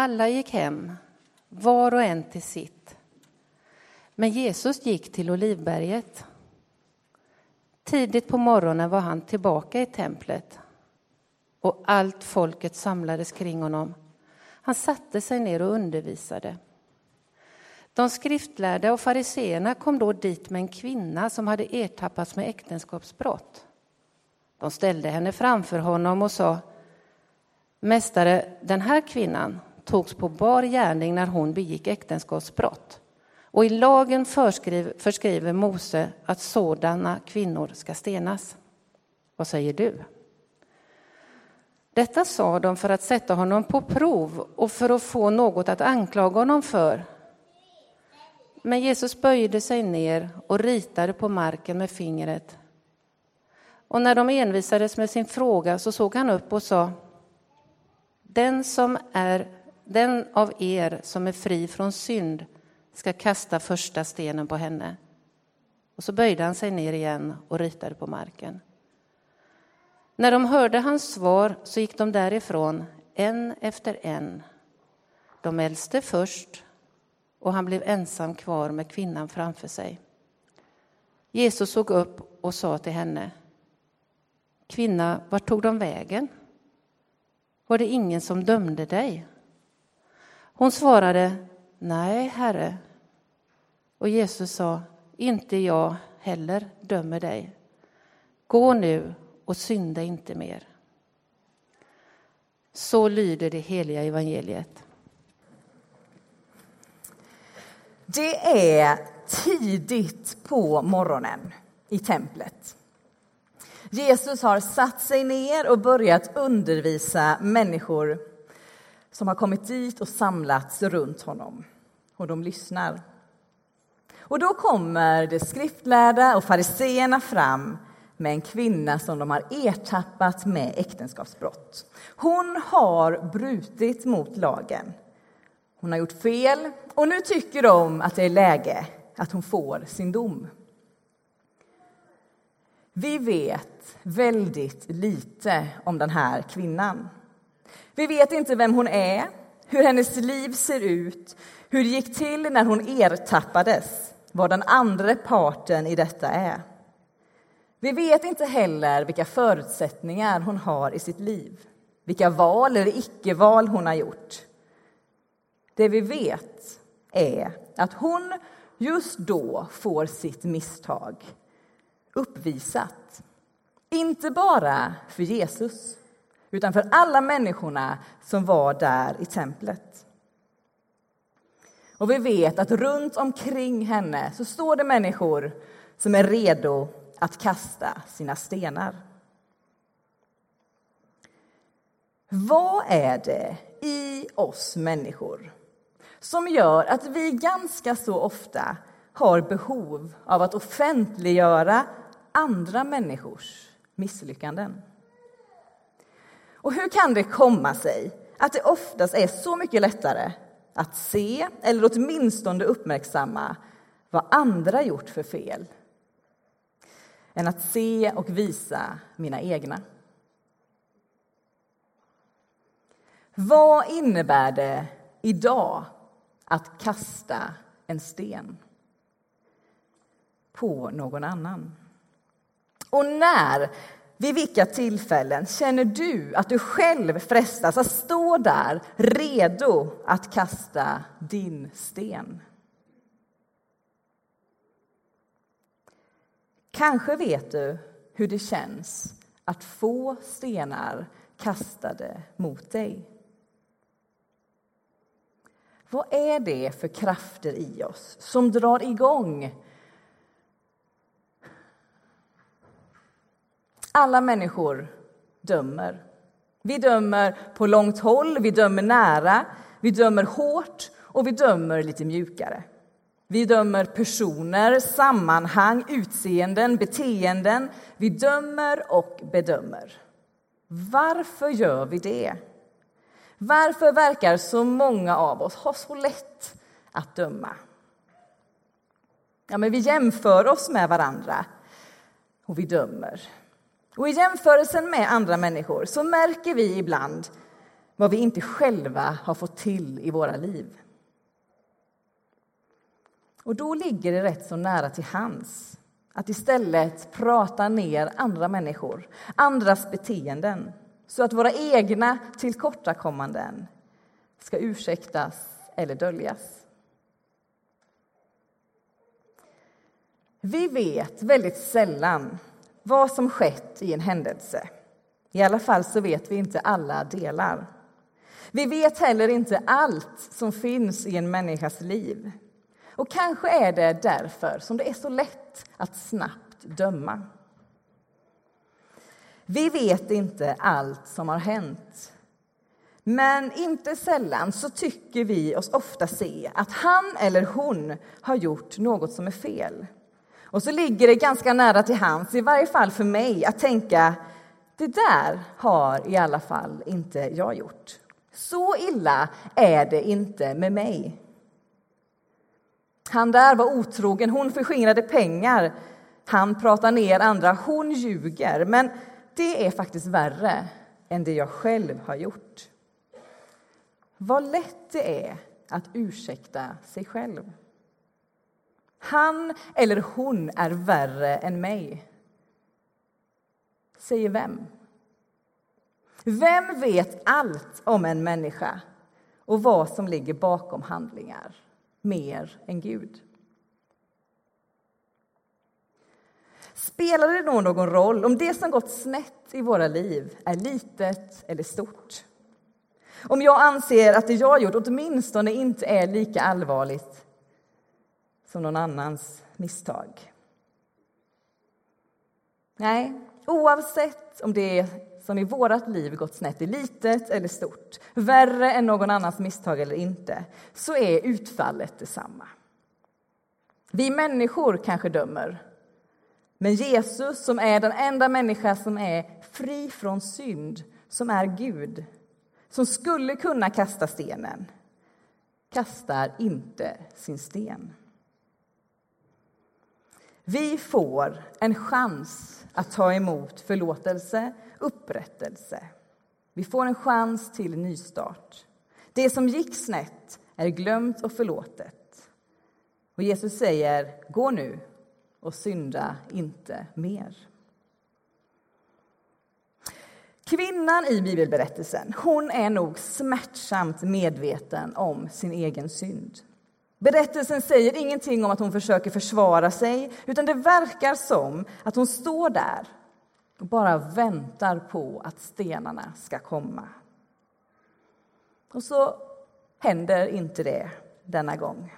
Alla gick hem, var och en till sitt. Men Jesus gick till Olivberget. Tidigt på morgonen var han tillbaka i templet och allt folket samlades kring honom. Han satte sig ner och undervisade. De skriftlärda och fariseerna kom då dit med en kvinna som hade ertappats med äktenskapsbrott. De ställde henne framför honom och sa Mästare, den här kvinnan togs på bar gärning när hon begick äktenskapsbrott. Och i lagen förskriver, förskriver Mose att sådana kvinnor ska stenas. Vad säger du? Detta sa de för att sätta honom på prov och för att få något att anklaga honom för. Men Jesus böjde sig ner och ritade på marken med fingret. Och när de envisades med sin fråga så såg han upp och sa Den som är den av er som är fri från synd ska kasta första stenen på henne. Och så böjde han sig ner igen och ritade på marken. När de hörde hans svar så gick de därifrån, en efter en. De äldste först, och han blev ensam kvar med kvinnan framför sig. Jesus såg upp och sa till henne Kvinna, vart tog de vägen? Var det ingen som dömde dig? Hon svarade Nej, Herre. Och Jesus sa Inte jag heller dömer dig. Gå nu och synda inte mer. Så lyder det heliga evangeliet. Det är tidigt på morgonen i templet. Jesus har satt sig ner och börjat undervisa människor som har kommit dit och samlats runt honom. Och de lyssnar. Och då kommer de skriftlärda och fariseerna fram med en kvinna som de har ertappat med äktenskapsbrott. Hon har brutit mot lagen. Hon har gjort fel och nu tycker de att det är läge att hon får sin dom. Vi vet väldigt lite om den här kvinnan. Vi vet inte vem hon är, hur hennes liv ser ut, hur det gick till när hon ertappades, vad den andra parten i detta är. Vi vet inte heller vilka förutsättningar hon har i sitt liv, vilka val eller icke-val hon har gjort. Det vi vet är att hon just då får sitt misstag uppvisat. Inte bara för Jesus, utan för alla människorna som var där i templet. Och vi vet att runt omkring henne så står det människor som är redo att kasta sina stenar. Vad är det i oss människor som gör att vi ganska så ofta har behov av att offentliggöra andra människors misslyckanden? Och hur kan det komma sig att det oftast är så mycket lättare att se eller åtminstone uppmärksamma vad andra gjort för fel än att se och visa mina egna. Vad innebär det idag att kasta en sten på någon annan? Och när, vid vilka tillfällen känner du att du själv frestas att stå där redo att kasta din sten? Kanske vet du hur det känns att få stenar kastade mot dig. Vad är det för krafter i oss som drar igång Alla människor dömer. Vi dömer på långt håll, vi dömer nära, vi dömer hårt och vi dömer lite mjukare. Vi dömer personer, sammanhang, utseenden, beteenden. Vi dömer och bedömer. Varför gör vi det? Varför verkar så många av oss ha så lätt att döma? Ja, men vi jämför oss med varandra och vi dömer. Och I jämförelsen med andra människor så märker vi ibland vad vi inte själva har fått till i våra liv. Och då ligger det rätt så nära till hands att istället prata ner andra människor, andras beteenden så att våra egna tillkortakommanden ska ursäktas eller döljas. Vi vet väldigt sällan vad som skett i en händelse. I alla fall så vet vi inte alla delar. Vi vet heller inte allt som finns i en människas liv. Och kanske är det därför som det är så lätt att snabbt döma. Vi vet inte allt som har hänt. Men inte sällan så tycker vi oss ofta se att han eller hon har gjort något som är fel. Och så ligger det ganska nära till hands, i varje fall för mig, att tänka det där har i alla fall inte jag gjort. Så illa är det inte med mig. Han där var otrogen, hon förskingrade pengar. Han pratar ner andra, hon ljuger. Men det är faktiskt värre än det jag själv har gjort. Vad lätt det är att ursäkta sig själv. Han eller hon är värre än mig. Säger vem? Vem vet allt om en människa och vad som ligger bakom handlingar mer än Gud? Spelar det då någon roll om det som gått snett i våra liv är litet eller stort? Om jag anser att det jag gjort åtminstone inte är lika allvarligt som någon annans misstag? Nej, oavsett om det som i vårt liv gått snett är litet eller stort, värre än någon annans misstag eller inte, så är utfallet detsamma. Vi människor kanske dömer, men Jesus, som är den enda människa som är fri från synd, som är Gud, som skulle kunna kasta stenen, kastar inte sin sten. Vi får en chans att ta emot förlåtelse, upprättelse. Vi får en chans till nystart. Det som gick snett är glömt och förlåtet. Och Jesus säger, gå nu och synda inte mer. Kvinnan i bibelberättelsen hon är nog smärtsamt medveten om sin egen synd. Berättelsen säger ingenting om att hon försöker försvara sig utan det verkar som att hon står där och bara väntar på att stenarna ska komma. Och så händer inte det denna gång.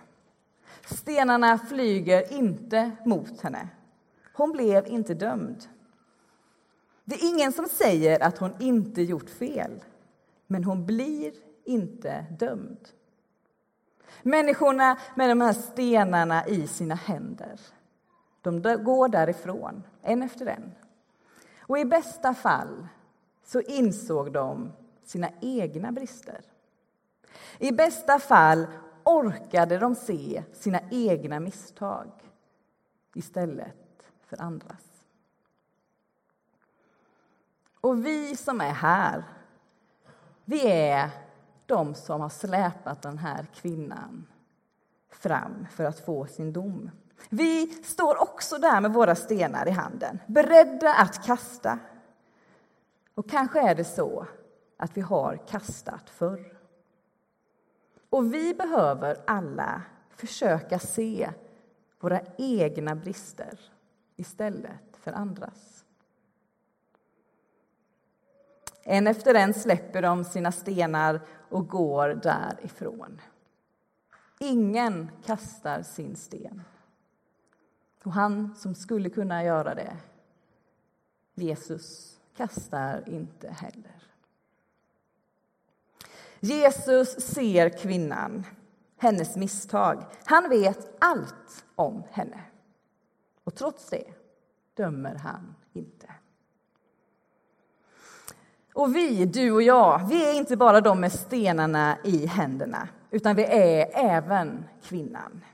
Stenarna flyger inte mot henne. Hon blev inte dömd. Det är ingen som säger att hon inte gjort fel, men hon blir inte dömd. Människorna med de här stenarna i sina händer, de går därifrån, en efter en. Och i bästa fall så insåg de sina egna brister. I bästa fall orkade de se sina egna misstag istället för andras. Och vi som är här, vi är de som har släpat den här kvinnan fram för att få sin dom. Vi står också där med våra stenar i handen, beredda att kasta. Och kanske är det så att vi har kastat förr. Och vi behöver alla försöka se våra egna brister istället för andras. En efter en släpper de sina stenar och går därifrån. Ingen kastar sin sten. Och han som skulle kunna göra det, Jesus, kastar inte heller. Jesus ser kvinnan, hennes misstag. Han vet allt om henne. Och trots det dömer han inte. Och vi, du och jag, vi är inte bara de med stenarna i händerna utan vi är även kvinnan.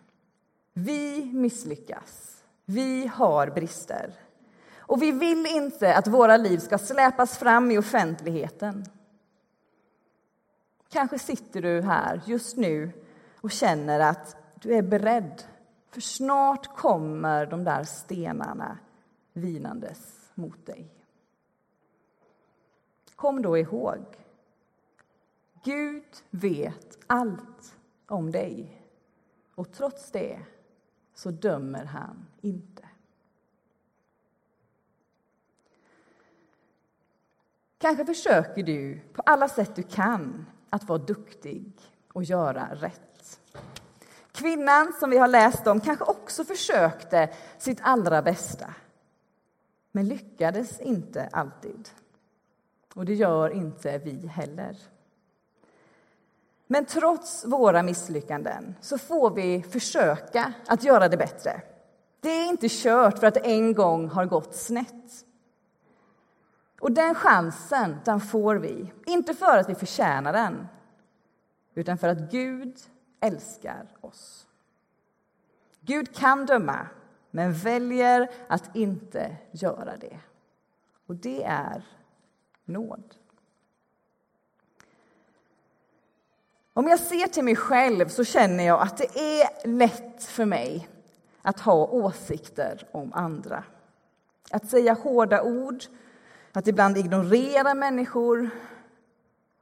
Vi misslyckas. Vi har brister. Och vi vill inte att våra liv ska släpas fram i offentligheten. Kanske sitter du här just nu och känner att du är beredd, för snart kommer de där stenarna vinandes mot dig. Kom då ihåg, Gud vet allt om dig och trots det så dömer han inte. Kanske försöker du på alla sätt du kan att vara duktig och göra rätt. Kvinnan som vi har läst om kanske också försökte sitt allra bästa men lyckades inte alltid. Och det gör inte vi heller. Men trots våra misslyckanden så får vi försöka att göra det bättre. Det är inte kört för att det en gång har gått snett. Och den chansen, den får vi. Inte för att vi förtjänar den, utan för att Gud älskar oss. Gud kan döma, men väljer att inte göra det. Och det är nåd. Om jag ser till mig själv så känner jag att det är lätt för mig att ha åsikter om andra. Att säga hårda ord, att ibland ignorera människor,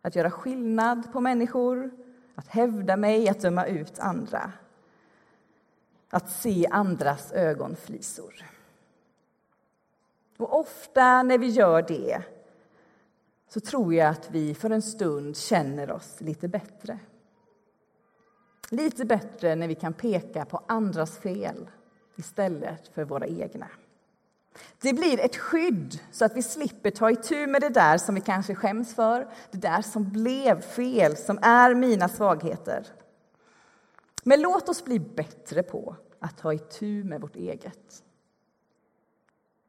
att göra skillnad på människor, att hävda mig, att döma ut andra. Att se andras ögonflisor. Och ofta när vi gör det så tror jag att vi för en stund känner oss lite bättre. Lite bättre när vi kan peka på andras fel istället för våra egna. Det blir ett skydd så att vi slipper ta itu med det där som vi kanske skäms för, det där som blev fel, som är mina svagheter. Men låt oss bli bättre på att ta itu med vårt eget.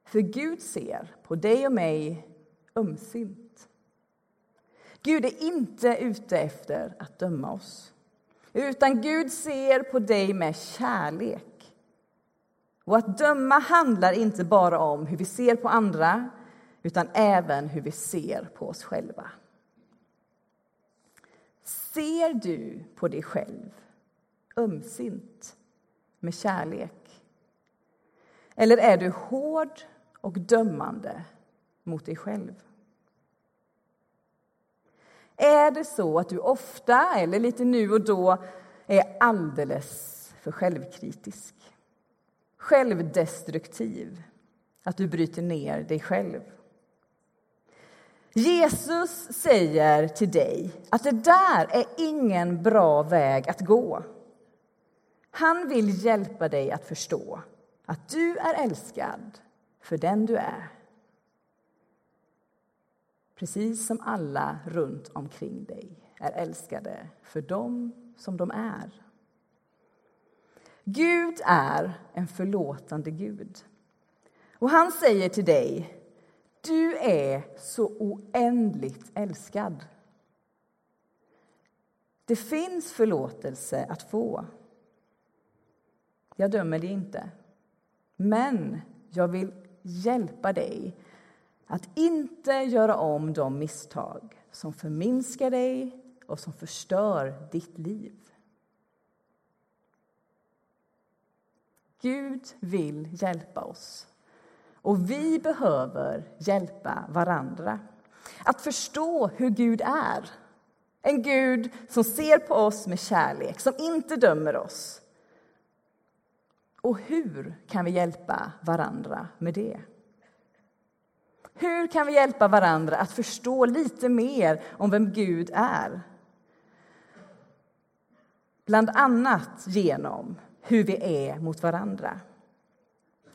För Gud ser på dig och mig ömsint. Gud är inte ute efter att döma oss, utan Gud ser på dig med kärlek och att döma handlar inte bara om hur vi ser på andra utan även hur vi ser på oss själva. Ser du på dig själv ömsint, med kärlek? Eller är du hård och dömande mot dig själv? Är det så att du ofta, eller lite nu och då, är alldeles för självkritisk? självdestruktiv, att du bryter ner dig själv. Jesus säger till dig att det där är ingen bra väg att gå. Han vill hjälpa dig att förstå att du är älskad för den du är. Precis som alla runt omkring dig är älskade för dem som de är. Gud är en förlåtande Gud. Och han säger till dig, du är så oändligt älskad. Det finns förlåtelse att få. Jag dömer dig inte. Men jag vill hjälpa dig att inte göra om de misstag som förminskar dig och som förstör ditt liv. Gud vill hjälpa oss. Och vi behöver hjälpa varandra. Att förstå hur Gud är. En Gud som ser på oss med kärlek, som inte dömer oss. Och hur kan vi hjälpa varandra med det? Hur kan vi hjälpa varandra att förstå lite mer om vem Gud är? Bland annat genom hur vi är mot varandra.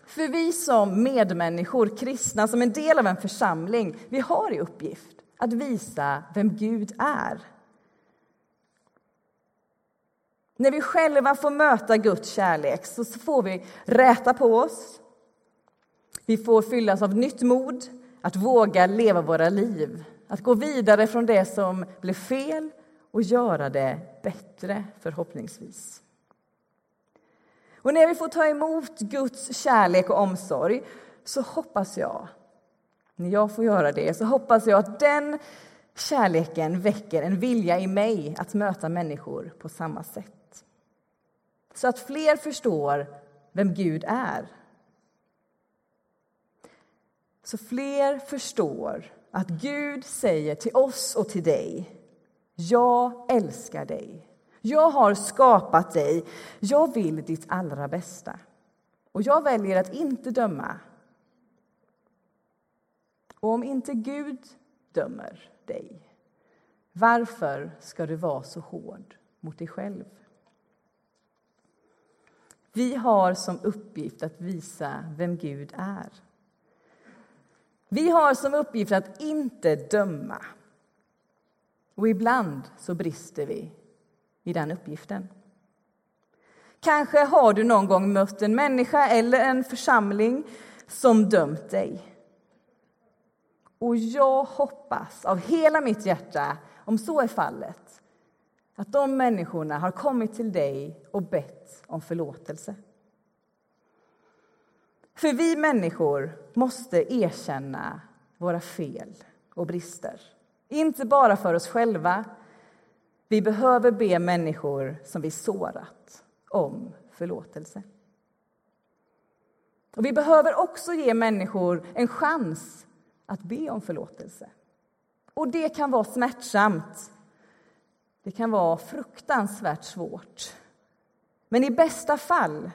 För vi som medmänniskor, kristna, som en del av en församling, vi har i uppgift att visa vem Gud är. När vi själva får möta Guds kärlek så får vi räta på oss. Vi får fyllas av nytt mod att våga leva våra liv, att gå vidare från det som blev fel och göra det bättre, förhoppningsvis. Och när vi får ta emot Guds kärlek och omsorg så hoppas jag, när jag får göra det, så hoppas jag att den Kärleken väcker en vilja i mig att möta människor på samma sätt. Så att fler förstår vem Gud är. Så fler förstår att Gud säger till oss och till dig Jag älskar dig. Jag har skapat dig. Jag vill ditt allra bästa. Och jag väljer att inte döma. Och om inte Gud dömer dig, varför ska du vara så hård mot dig själv? Vi har som uppgift att visa vem Gud är. Vi har som uppgift att inte döma. Och ibland så brister vi i den uppgiften. Kanske har du någon gång mött en människa eller en församling som dömt dig. Och jag hoppas av hela mitt hjärta, om så är fallet, att de människorna har kommit till dig och bett om förlåtelse. För vi människor måste erkänna våra fel och brister. Inte bara för oss själva. Vi behöver be människor som vi sårat om förlåtelse. Och vi behöver också ge människor en chans att be om förlåtelse. Och det kan vara smärtsamt. Det kan vara fruktansvärt svårt. Men i bästa fall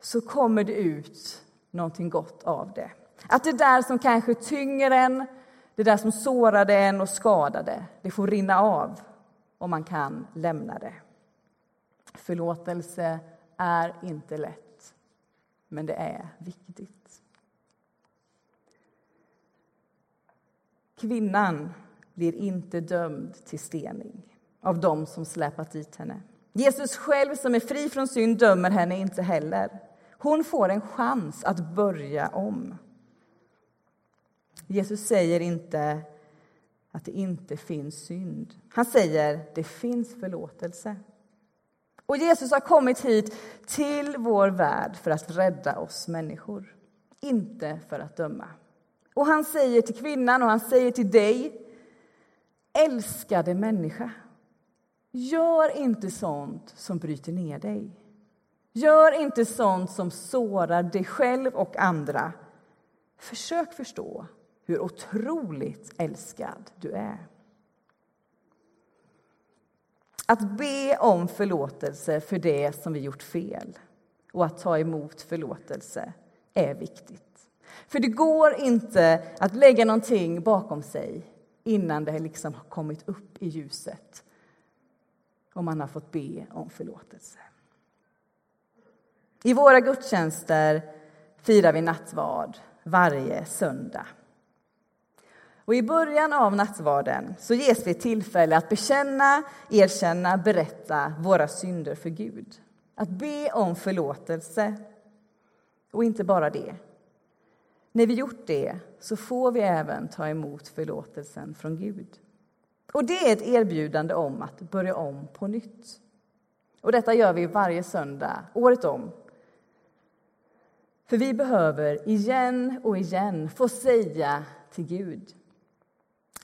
så kommer det ut någonting gott av det. Att det där som kanske tynger en, det där som sårade en och skadade, det får rinna av och man kan lämna det. Förlåtelse är inte lätt, men det är viktigt. Kvinnan blir inte dömd till stening av dem som släpat dit henne. Jesus själv, som är fri från synd, dömer henne inte heller. Hon får en chans att börja om. Jesus säger inte att det inte finns synd. Han säger det finns förlåtelse. Och Jesus har kommit hit till vår värld för att rädda oss människor, inte för att döma. Och han säger till kvinnan och han säger till dig, älskade människa, gör inte sånt som bryter ner dig. Gör inte sånt som sårar dig själv och andra. Försök förstå hur otroligt älskad du är. Att be om förlåtelse för det som vi gjort fel och att ta emot förlåtelse är viktigt. För det går inte att lägga någonting bakom sig innan det liksom har kommit upp i ljuset och man har fått be om förlåtelse. I våra gudstjänster firar vi nattvard varje söndag. Och I början av nattvarden så ges vi tillfälle att bekänna, erkänna, berätta våra synder för Gud. Att be om förlåtelse. Och inte bara det. När vi gjort det så får vi även ta emot förlåtelsen från Gud. Och det är ett erbjudande om att börja om på nytt. Och detta gör vi varje söndag, året om, för vi behöver igen och igen få säga till Gud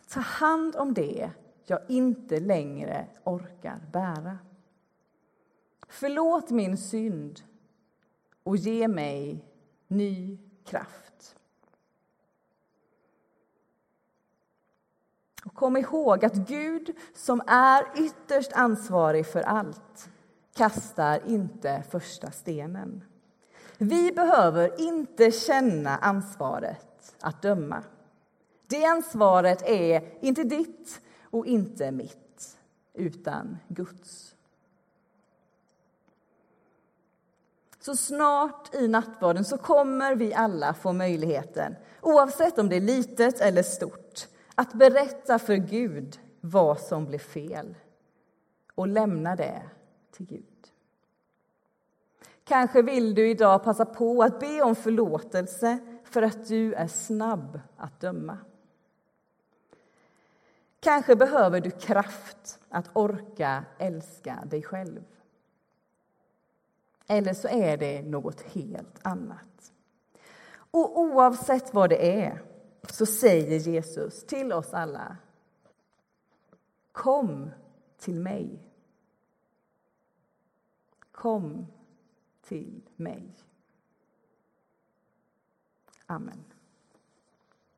Ta hand om det jag inte längre orkar bära. Förlåt min synd och ge mig ny kraft. Kom ihåg att Gud, som är ytterst ansvarig för allt kastar inte första stenen. Vi behöver inte känna ansvaret att döma. Det ansvaret är inte ditt och inte mitt, utan Guds. Så snart i nattvarden så kommer vi alla få möjligheten, oavsett om det är litet eller stort, att berätta för Gud vad som blev fel och lämna det till Gud. Kanske vill du idag passa på att be om förlåtelse för att du är snabb att döma. Kanske behöver du kraft att orka älska dig själv. Eller så är det något helt annat. Och oavsett vad det är så säger Jesus till oss alla Kom till mig. Kom till mig. Amen.